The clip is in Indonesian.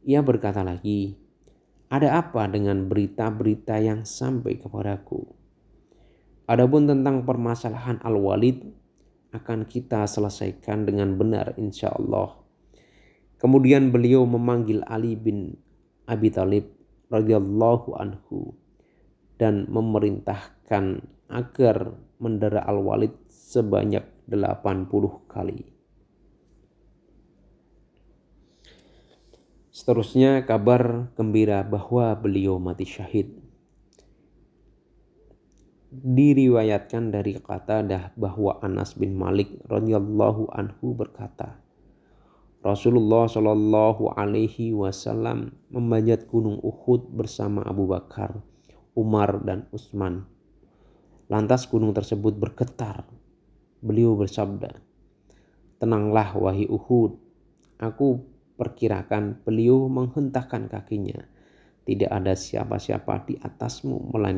Ia berkata lagi, ada apa dengan berita-berita yang sampai kepadaku? Adapun tentang permasalahan Al-Walid akan kita selesaikan dengan benar insya Allah. Kemudian beliau memanggil Ali bin Abi Thalib radhiyallahu anhu dan memerintahkan agar mendera Al-Walid sebanyak 80 kali. Seterusnya kabar gembira bahwa beliau mati syahid. Diriwayatkan dari kata dah bahwa Anas bin Malik radhiyallahu anhu berkata, Rasulullah Shallallahu Alaihi Wasallam memanjat gunung Uhud bersama Abu Bakar, Umar dan Utsman. Lantas gunung tersebut bergetar. Beliau bersabda, Tenanglah wahai Uhud, aku perkirakan beliau menghentakkan kakinya. Tidak ada siapa-siapa di atasmu melainkan